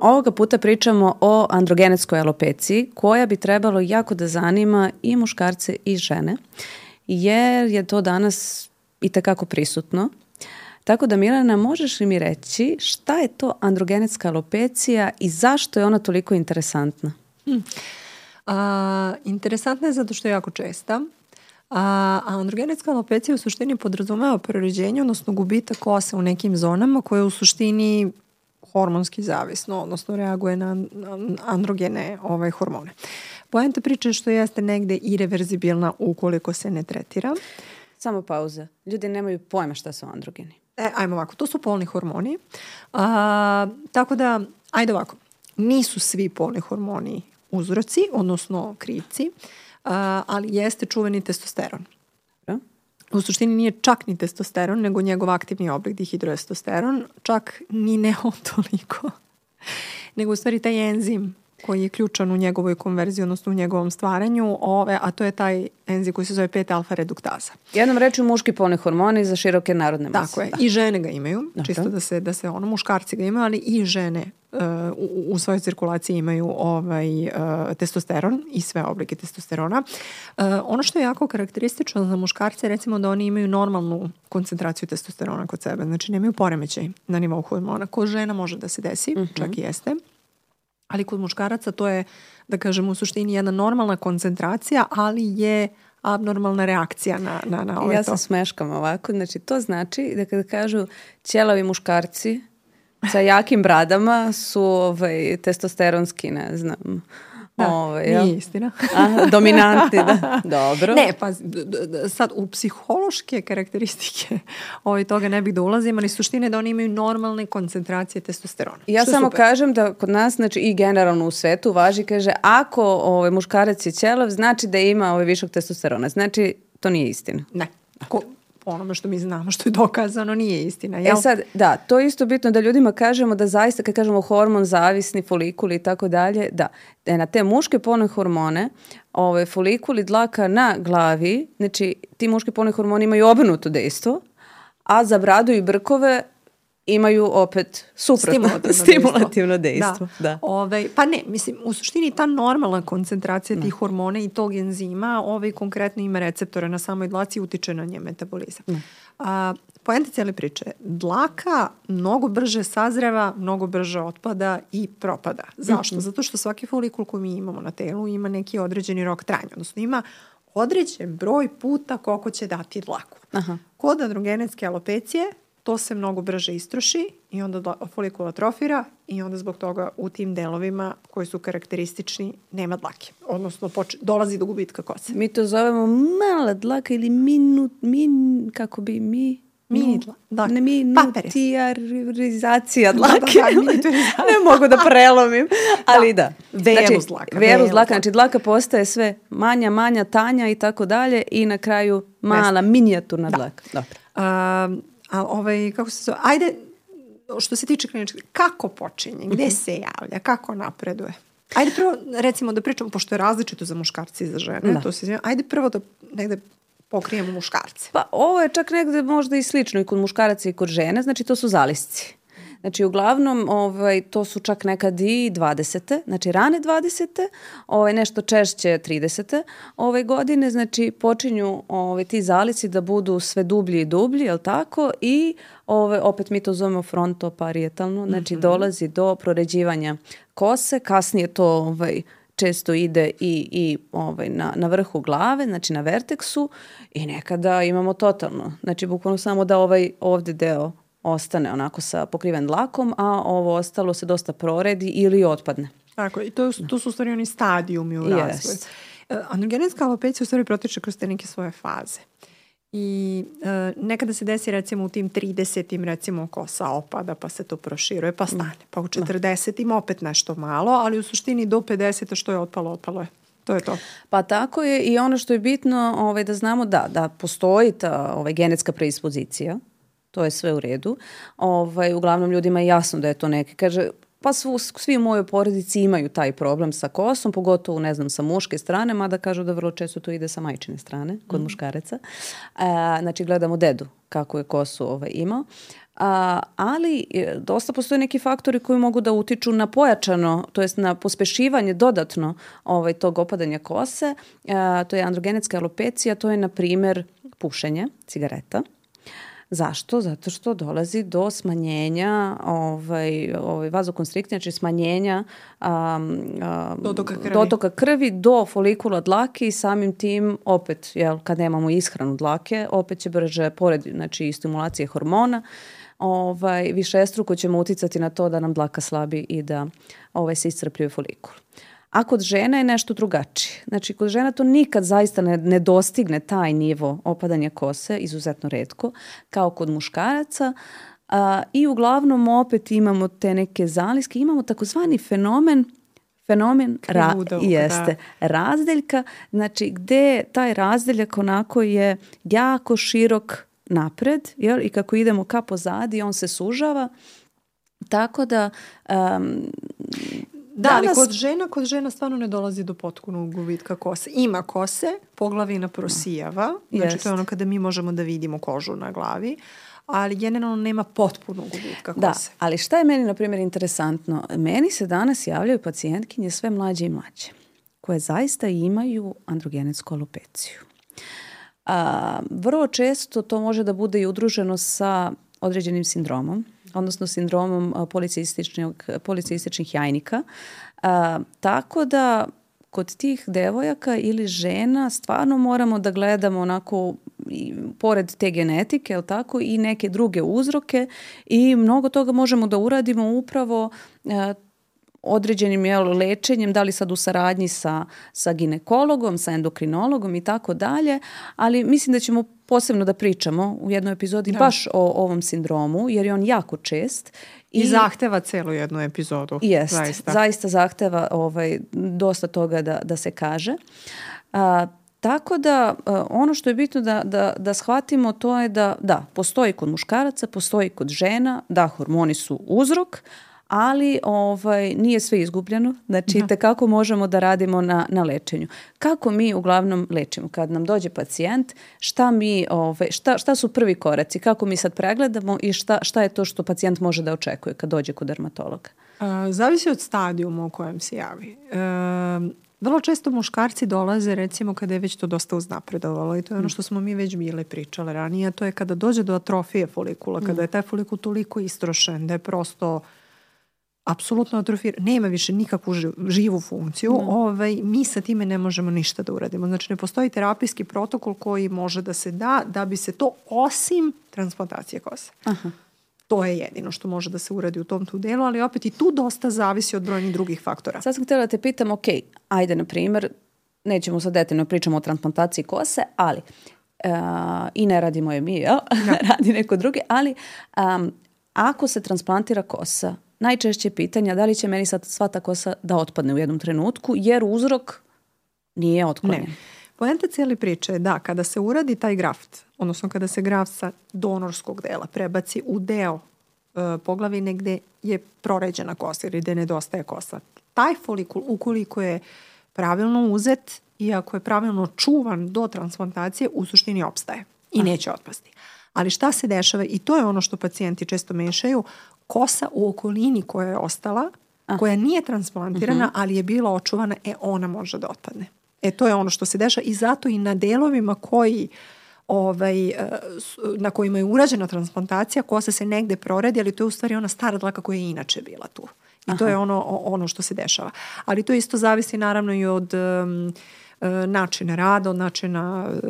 Ovoga puta pričamo o androgenetskoj alopeciji koja bi trebalo jako da zanima i muškarce i žene jer je to danas i takako prisutno. Tako da Milana, možeš li mi reći šta je to androgenetska alopecija i zašto je ona toliko interesantna? Hmm. A, interesantna je zato što je jako česta. A, a androgenetska alopecija u suštini podrazumeva proređenje, odnosno gubitak kose u nekim zonama koje u suštini hormonski zavisno, odnosno reaguje na androgene ovaj, hormone. Poenta priče što jeste negde irreverzibilna ukoliko se ne tretira. Samo pauza. Ljudi nemaju pojma šta su androgeni. E, ajmo ovako, to su polni hormoni. A, tako da, ajde ovako, nisu svi polni hormoni uzroci, odnosno krivci, a, ali jeste čuveni testosteron. U suštini nije čak ni testosteron, nego njegov aktivni oblik dihidroestosteron, čak ni ne on toliko, nego u stvari taj enzim koji je ključan u njegovoj konverziji, odnosno u njegovom stvaranju, ove, a to je taj enzim koji se zove 5-alfa reduktaza. Jednom reču muški polni hormoni za široke narodne mase. Tako je. Da. I žene ga imaju, Dobro. čisto da se, da se ono, muškarci ga imaju, ali i žene uh, u, u svojoj cirkulaciji imaju ovaj, uh, testosteron i sve oblike testosterona. Uh, ono što je jako karakteristično za muškarce, recimo da oni imaju normalnu koncentraciju testosterona kod sebe, znači nemaju poremećaj na nivou hormona. Kod žena može da se desi, uh mhm. -huh. čak i jeste ali kod muškaraca to je, da kažem, u suštini jedna normalna koncentracija, ali je abnormalna reakcija na, na, na ovo ja to. Ja se smeškam ovako, znači to znači da kada kažu ćelavi muškarci sa jakim bradama su ovaj, testosteronski, ne znam, Da, Ove, nije ja. istina. A, dominantni, da. Dobro. Ne, pa sad u psihološke karakteristike ovaj, toga ne bih da ulazim, ali suština je da oni imaju normalne koncentracije testosterona. Ja samo super. kažem da kod nas, znači i generalno u svetu važi, kaže, ako ovaj, muškarac je ćelav, znači da ima ovaj višak testosterona. Znači, to nije istina. Ne. Ko, onome što mi znamo, što je dokazano, nije istina. Jel? E sad, da, to je isto bitno da ljudima kažemo da zaista, kad kažemo hormon zavisni, folikuli i tako dalje, da, da na te muške polne hormone, ove, folikuli dlaka na glavi, znači ti muški polni hormoni imaju obrnuto dejstvo, a za bradu i brkove imaju opet suprotno stimulativno, stimulativno dejstvo. Da. da. Ove, pa ne, mislim, u suštini ta normalna koncentracija tih hormona i tog enzima ovaj konkretno ima receptore na samoj dlaci i utiče na nje metabolizam. Da. A, poenta cijele priče, dlaka mnogo brže sazreva, mnogo brže otpada i propada. Zašto? Mm -hmm. Zato što svaki folikul koji mi imamo na telu ima neki određeni rok trajanja, odnosno ima određen broj puta koliko će dati dlaku. Aha. Kod androgenetske alopecije to se mnogo brže istroši i onda folikula atrofira i onda zbog toga u tim delovima koji su karakteristični nema dlake. Odnosno poč dolazi do gubitka kose. Mi to zovemo mala dlaka ili minut, min, kako bi mi Mini dlaka. Da. Ne minutijarizacija dlake. Da, da, da, ne mogu da prelomim, ali da. da. Verus znači, dlaka. Verus dlaka, znači dlaka postaje sve manja, manja, tanja i tako dalje i na kraju mala, Mest. minijaturna da. dlaka. Dobro. Um, A ovaj, kako se zove, ajde, što se tiče kliničke, kako počinje, gde mhm. se javlja, kako napreduje? Ajde prvo, recimo da pričamo, pošto je različito za muškarci i za žene, da. to se ajde prvo da negde pokrijemo muškarce. Pa ovo je čak negde možda i slično i kod muškaraca i kod žene, znači to su zalisci. Znači, uglavnom, ovaj, to su čak nekad i 20. Znači, rane 20. Ovaj, nešto češće 30. Ovaj, godine. Znači, počinju ovaj, ti zalici da budu sve dublji i dublji, jel tako? I ovaj, opet mi to zovemo frontoparijetalno. Znači, mm -hmm. dolazi do proređivanja kose. Kasnije to ovaj, često ide i, i ovaj, na, na vrhu glave, znači na verteksu i nekada imamo totalno. Znači, bukvalno samo da ovaj ovde deo ostane onako sa pokriven dlakom, a ovo ostalo se dosta proredi ili otpadne. Tako, i to, to su u stvari oni stadijumi u yes. razvoju. Uh, androgenetska alopecija u stvari protiče kroz te neke svoje faze. I uh, nekada se desi recimo u tim 30. recimo kosa opada pa se to proširuje pa stane. Pa u 40. Da. opet nešto malo, ali u suštini do 50. što je otpalo, otpalo je. To je to. Pa tako je i ono što je bitno ovaj, da znamo da, da postoji ta ovaj, genetska predispozicija to je sve u redu. Ovaj, uglavnom ljudima je jasno da je to neke. Kaže, pa svu, svi u mojoj porodici imaju taj problem sa kosom, pogotovo, ne znam, sa muške strane, mada kažu da vrlo često to ide sa majčine strane, kod mm. muškareca. A, znači, gledamo dedu kako je kosu ovaj, imao. A, ali e, dosta postoje neki faktori koji mogu da utiču na pojačano, to jest na pospešivanje dodatno ovaj, tog opadanja kose. A, to je androgenetska alopecija, to je na primer pušenje cigareta. Zašto? Zato što dolazi do smanjenja ovaj, ovaj, vazokonstriktnja, znači smanjenja um, um, dotoka, krvi. dotoka krvi do folikula dlake i samim tim opet, jel, kad nemamo ishranu dlake, opet će brže, pored znači, stimulacije hormona, ovaj, više struko ćemo uticati na to da nam dlaka slabi i da ovaj, se iscrpljuje folikul. A kod žena je nešto drugačije. Znači, kod žena to nikad zaista ne, ne dostigne taj nivo opadanja kose, izuzetno redko, kao kod muškaraca. A, I uglavnom opet imamo te neke zaliske, imamo takozvani fenomen fenomen ra, da. jeste da. razdeljka, znači gde taj razdeljak onako je jako širok napred jel? i kako idemo ka pozadi on se sužava tako da um, Da, Danas... ali kod žena, kod žena stvarno ne dolazi do potpunog gubitka kose. Ima kose, poglavina prosijava, znači Jest. to je ono kada mi možemo da vidimo kožu na glavi, ali generalno nema potpunog gubitka da, kose. Da, ali šta je meni, na primjer, interesantno? Meni se danas javljaju pacijentkinje sve mlađe i mlađe, koje zaista imaju androgenetsku alopeciju. A, vrlo često to može da bude i udruženo sa određenim sindromom, odnosno sindromom policističnih jajnika. A, tako da kod tih devojaka ili žena stvarno moramo da gledamo onako i, pored te genetike, el tako, i neke druge uzroke i mnogo toga možemo da uradimo upravo određenim jel, lečenjem, da li sad u saradnji sa, sa ginekologom, sa endokrinologom i tako dalje, ali mislim da ćemo posebno da pričamo u jednoj epizodi da. baš o ovom sindromu, jer je on jako čest. I, I zahteva celu jednu epizodu. Jest, zaista, zaista zahteva ovaj, dosta toga da, da se kaže. A, Tako da ono što je bitno da, da, da shvatimo to je da da, postoji kod muškaraca, postoji kod žena, da hormoni su uzrok, ali ovaj, nije sve izgubljeno, znači da. kako možemo da radimo na, na lečenju. Kako mi uglavnom lečimo? Kad nam dođe pacijent, šta, mi, ovaj, šta, šta su prvi koraci? Kako mi sad pregledamo i šta, šta je to što pacijent može da očekuje kad dođe kod dermatologa? A, zavisi od stadijuma u kojem se javi. E, vrlo često muškarci dolaze recimo kada je već to dosta uznapredovalo i to je ono mm. što smo mi već bile pričale ranije, to je kada dođe do atrofije folikula, kada mm. je taj folikul toliko istrošen da je prosto apsolutno atrofira, nema više nikakvu živu funkciju, da. ovaj, mi sa time ne možemo ništa da uradimo. Znači ne postoji terapijski protokol koji može da se da da bi se to osim transplantacije kose. Aha. To je jedino što može da se uradi u tom tu delu, ali opet i tu dosta zavisi od brojnih drugih faktora. Sad sam htjela da te pitam, ok, ajde na primer, nećemo sad detaljno pričamo o transplantaciji kose, ali uh, i ne radimo je mi, jel? Da. radi neko drugi, ali um, ako se transplantira kosa, najčešće pitanja da li će meni sad sva ta kosa da otpadne u jednom trenutku, jer uzrok nije otklonjen. Ne. Poenta cijeli priče je da kada se uradi taj graft, odnosno kada se graft sa donorskog dela prebaci u deo uh, poglavine gde je proređena kosa ili gde nedostaje kosa, taj folikul ukoliko je pravilno uzet i ako je pravilno čuvan do transplantacije, u suštini opstaje i neće otpasti. Ali šta se dešava, i to je ono što pacijenti često mešaju, kosa u okolini koja je ostala, Aha. koja nije transplantirana, uh mhm. -huh. ali je bila očuvana, e ona može da otpadne. E to je ono što se dešava i zato i na delovima koji ovaj, e, na kojima je urađena transplantacija, kosa se negde proredi, ali to je u stvari ona stara dlaka koja je inače bila tu. I Aha. to je ono, ono što se dešava. Ali to isto zavisi naravno i od um, načina rada, od načina uh,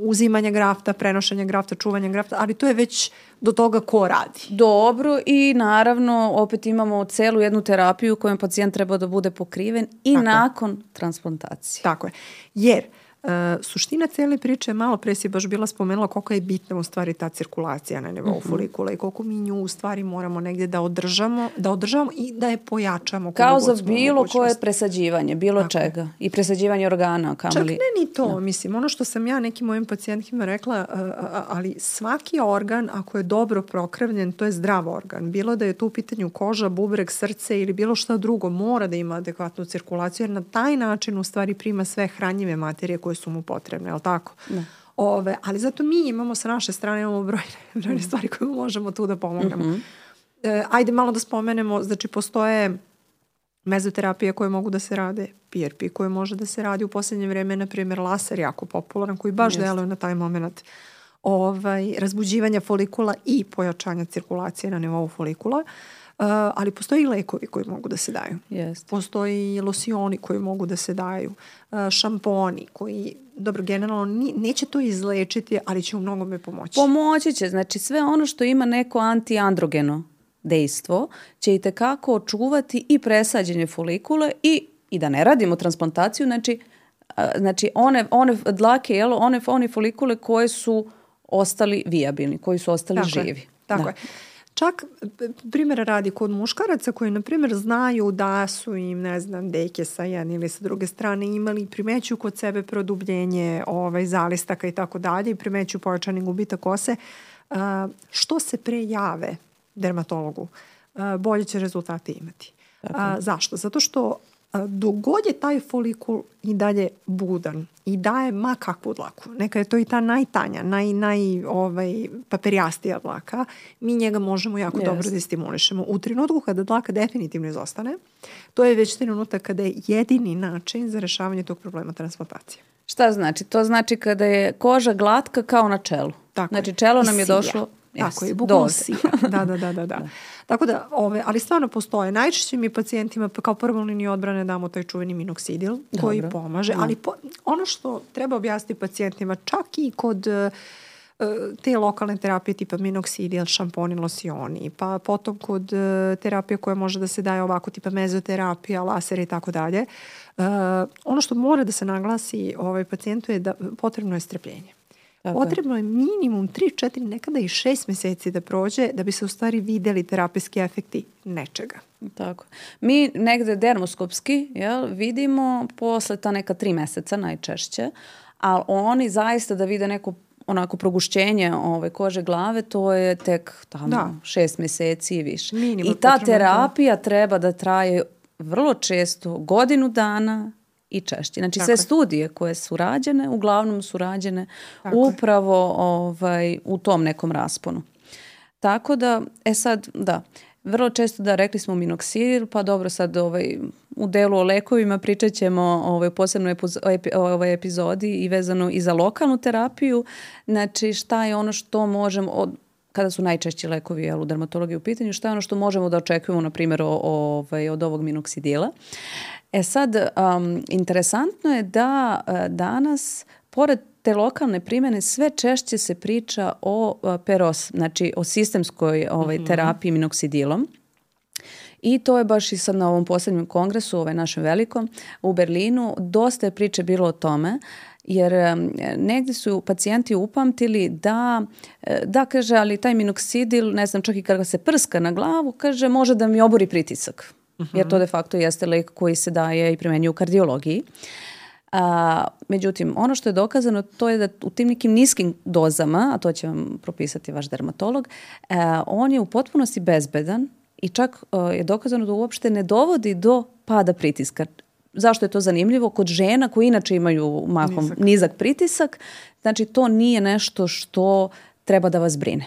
uzimanja grafta, prenošenja grafta, čuvanja grafta, ali to je već do toga ko radi. Dobro i naravno opet imamo celu jednu terapiju kojom pacijent treba da bude pokriven i Tako nakon je. transplantacije. Tako je. Jer E, suština cele priče, malo pre si baš bila spomenula koliko je bitna u stvari ta cirkulacija na nivou uh mhm. -huh. folikula i koliko mi nju u stvari moramo negde da održamo, da održavamo i da je pojačamo. Kao za bilo koje presađivanje, bilo Tako. čega. I presađivanje organa. Kamali... Čak ne ni to, da. mislim. Ono što sam ja nekim mojim pacijentima rekla, ali svaki organ, ako je dobro prokrvljen, to je zdrav organ. Bilo da je tu u pitanju koža, bubreg, srce ili bilo šta drugo, mora da ima adekvatnu cirkulaciju, jer na taj način u stvari prima sve hranjive materije koje su mu potrebne, je li tako? Ne. Ove, ali zato mi imamo sa naše strane imamo brojne, brojne mm. stvari koje možemo tu da pomognemo. Mm -hmm. e, ajde malo da spomenemo, znači postoje mezoterapije koje mogu da se rade, PRP koje može da se radi u poslednje vreme, na primjer laser jako popularan koji baš Just. deluje na taj moment ovaj, razbuđivanja folikula i pojačanja cirkulacije na nivou folikula. Uh, ali postoji i lekovi koji mogu da se daju. Yes. Postoji i losioni koji mogu da se daju, uh, šamponi koji, dobro, generalno ni, neće to izlečiti, ali će u mnogome pomoći. Pomoći će, znači sve ono što ima neko antiandrogeno dejstvo će i tekako očuvati i presađenje folikule i, i da ne radimo transplantaciju, znači, uh, znači one, one dlake, jelo, one, one folikule koje su ostali vijabilni, koji su ostali tako živi. Je, tako da. je. Čak primjera radi kod muškaraca koji, na primjer, znaju da su im, ne znam, deke sa jedne ili sa druge strane imali, primeću kod sebe produbljenje ovaj, zalistaka i tako dalje i primeću pojačani gubitak kose, a, što se pre jave dermatologu, a, bolje će rezultate imati. A, zašto? Zato što dogod je taj folikul i dalje budan i daje ma kakvu dlaku, neka je to i ta najtanja, naj, naj ovaj, paperijastija dlaka, mi njega možemo jako yes. dobro da stimulišemo. U trenutku kada dlaka definitivno izostane, to je već trenutak kada je jedini način za rešavanje tog problema transplantacije. Šta znači? To znači kada je koža glatka kao na čelu. Tako znači čelo nam je došlo Tako je, bukvalno sija. Da, da, da, da, da. Tako da, ove, ali stvarno postoje. Najčešće mi pacijentima kao prvom liniju odbrane damo taj čuveni minoksidil koji Dobro. pomaže, ali po, ono što treba objasniti pacijentima čak i kod uh, te lokalne terapije tipa minoksidil, šamponi, losioni, pa potom kod uh, terapije koja može da se daje ovako tipa mezoterapija, laser i tako dalje. Ono što mora da se naglasi ovaj pacijentu je da potrebno je strpljenje. Tako Potrebno je minimum 3, 4, nekada i 6 meseci da prođe da bi se u stvari videli terapijski efekti nečega. Tako. Mi negde dermoskopski jel, vidimo posle ta neka 3 meseca najčešće, ali oni zaista da vide neko onako progušćenje ove kože glave, to je tek tamo da. šest meseci i više. Minimum I ta terapija da. treba da traje vrlo često godinu dana i češće. Znači Tako sve je. studije koje su rađene, uglavnom su rađene Tako upravo ovaj, u tom nekom rasponu. Tako da, e sad, da, vrlo često da rekli smo minoksidil, pa dobro sad ovaj, u delu o lekovima pričat ćemo ovaj, posebno epiz, epi, ovaj epizodi i vezano i za lokalnu terapiju, znači šta je ono što možemo, od, kada su najčešći lekovi jel, u dermatologiji u pitanju, šta je ono što možemo da očekujemo, na primjer, o, o, ovaj, od ovog minoksidila. E sad, um, interesantno je da uh, danas, pored te lokalne primene, sve češće se priča o uh, peros, znači o sistemskoj ovaj, mm -hmm. terapiji minoksidilom. I to je baš i sad na ovom poslednjem kongresu, ovaj našem velikom, u Berlinu, dosta je priče bilo o tome, jer um, negde su pacijenti upamtili da, e, da kaže, ali taj minoksidil, ne znam, čak i kada se prska na glavu, kaže, može da mi obori pritisak. -huh. jer to de facto jeste lek koji se daje i primenjuje u kardiologiji. A, međutim, ono što je dokazano to je da u tim nekim niskim dozama, a to će vam propisati vaš dermatolog, a, on je u potpunosti bezbedan i čak a, je dokazano da uopšte ne dovodi do pada pritiska. Zašto je to zanimljivo? Kod žena koji inače imaju mahom nizak, nizak pritisak, znači to nije nešto što treba da vas brine.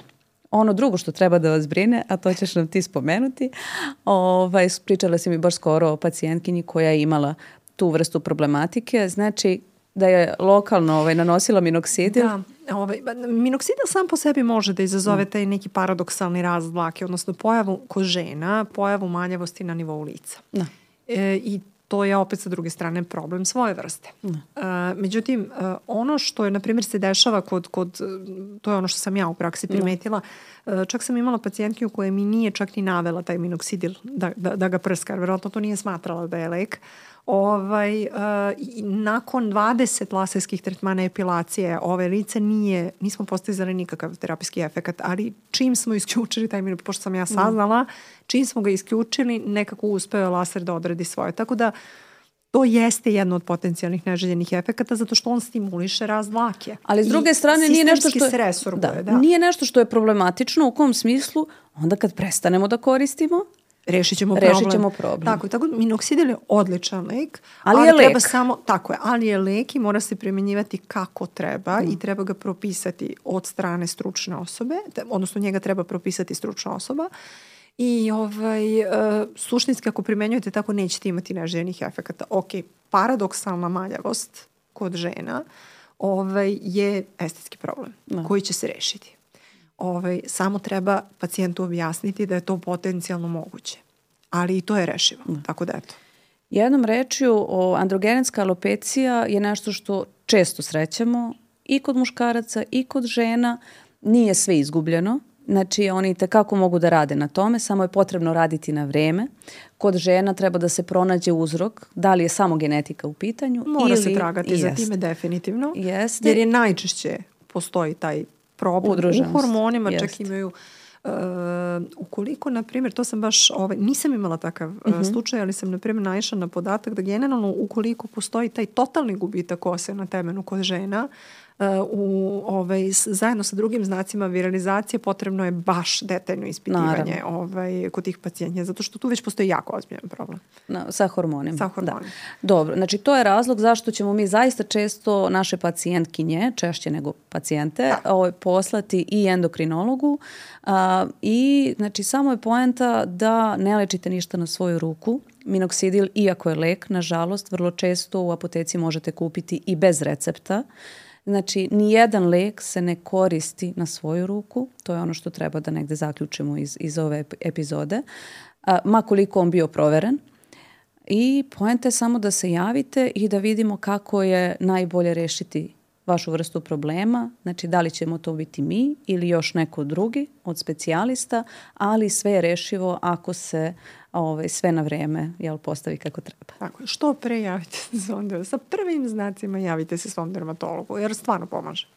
Ono drugo što treba da vas brine, a to ćeš nam ti spomenuti, ovaj, pričala si mi baš skoro o pacijentkinji koja je imala tu vrstu problematike, znači da je lokalno ovaj, nanosila minoksidil. Da, ovaj, minoksidil sam po sebi može da izazove da. taj neki paradoksalni rast dlake, odnosno pojavu kod žena, pojavu manjavosti na nivou lica. Da. E, I to je opet sa druge strane problem svoje vrste. Uh, međutim, uh, ono što je, na primjer, se dešava kod, kod, to je ono što sam ja u praksi primetila, uh, čak sam imala pacijentkinju koja mi nije čak ni navela taj minoksidil da, da, da ga prska, jer verovatno to nije smatrala da je lek. Ovaj, i nakon 20 laserskih tretmana epilacije ove lice nije, nismo postizali nikakav terapijski efekt, ali čim smo isključili taj minut, pošto sam ja saznala, čim smo ga isključili, nekako uspeo laser da odradi svoje. Tako da to jeste jedno od potencijalnih neželjenih efekata zato što on stimuliše rast dlake. Ali s druge I strane nije nešto što je, da, da. nije nešto što je problematično u kom smislu onda kad prestanemo da koristimo rešit ćemo Rešit problem. ćemo problem. Tako, tako minoksidil je odličan lek, Ali je treba lek. samo, tako je, ali je lek i mora se primjenjivati kako treba Mm. i treba ga propisati od strane stručne osobe, odnosno njega treba propisati stručna osoba i ovaj, uh, suštinski ako primenjujete tako nećete imati neželjenih efekata. Ok, paradoksalna maljavost kod žena ovaj, je estetski problem Da. koji će se rešiti. Ovaj, samo treba pacijentu objasniti da je to potencijalno moguće. Ali i to je rešivo. Tako da eto. Jednom rečju, o, androgenetska alopecija je nešto što često srećemo i kod muškaraca i kod žena. Nije sve izgubljeno. Znači, oni tekako mogu da rade na tome, samo je potrebno raditi na vreme. Kod žena treba da se pronađe uzrok, da li je samo genetika u pitanju. Mora ili, se tragati za Jeste. time definitivno. Jeste. Jer je najčešće postoji taj problem Udruženost. u hormonima, čak Jeste. imaju Uh, ukoliko, na primjer, to sam baš, ovaj, nisam imala takav uh Mhm. slučaj, ali sam, na primjer, naišla na podatak da generalno ukoliko postoji taj totalni gubitak kose na temenu kod žena, uh, u, ovaj, zajedno sa drugim znacima viralizacije potrebno je baš detaljno ispitivanje ovaj, kod tih pacijenja, zato što tu već postoji jako ozbiljan problem. Na, sa hormonima. Sa hormonima. Da. Dobro, znači to je razlog zašto ćemo mi zaista često naše pacijentkinje, češće nego pacijente, ovaj, poslati i endokrinologu a, i znači samo je poenta da ne lečite ništa na svoju ruku. Minoksidil, iako je lek, nažalost, vrlo često u apoteci možete kupiti i bez recepta. Znači, nijedan lek se ne koristi na svoju ruku, to je ono što treba da negde zaključimo iz, iz ove ep- epizode, a, ma koliko on bio proveren. I poenta je samo da se javite i da vidimo kako je najbolje rešiti vašu vrstu problema, znači da li ćemo to biti mi ili još neko drugi od specijalista, ali sve je rešivo ako se ovaj, sve na vreme jel, postavi kako treba. Tako. Što pre javite se svom. Sa prvim znacima javite se svom dermatologu, jer stvarno pomaže.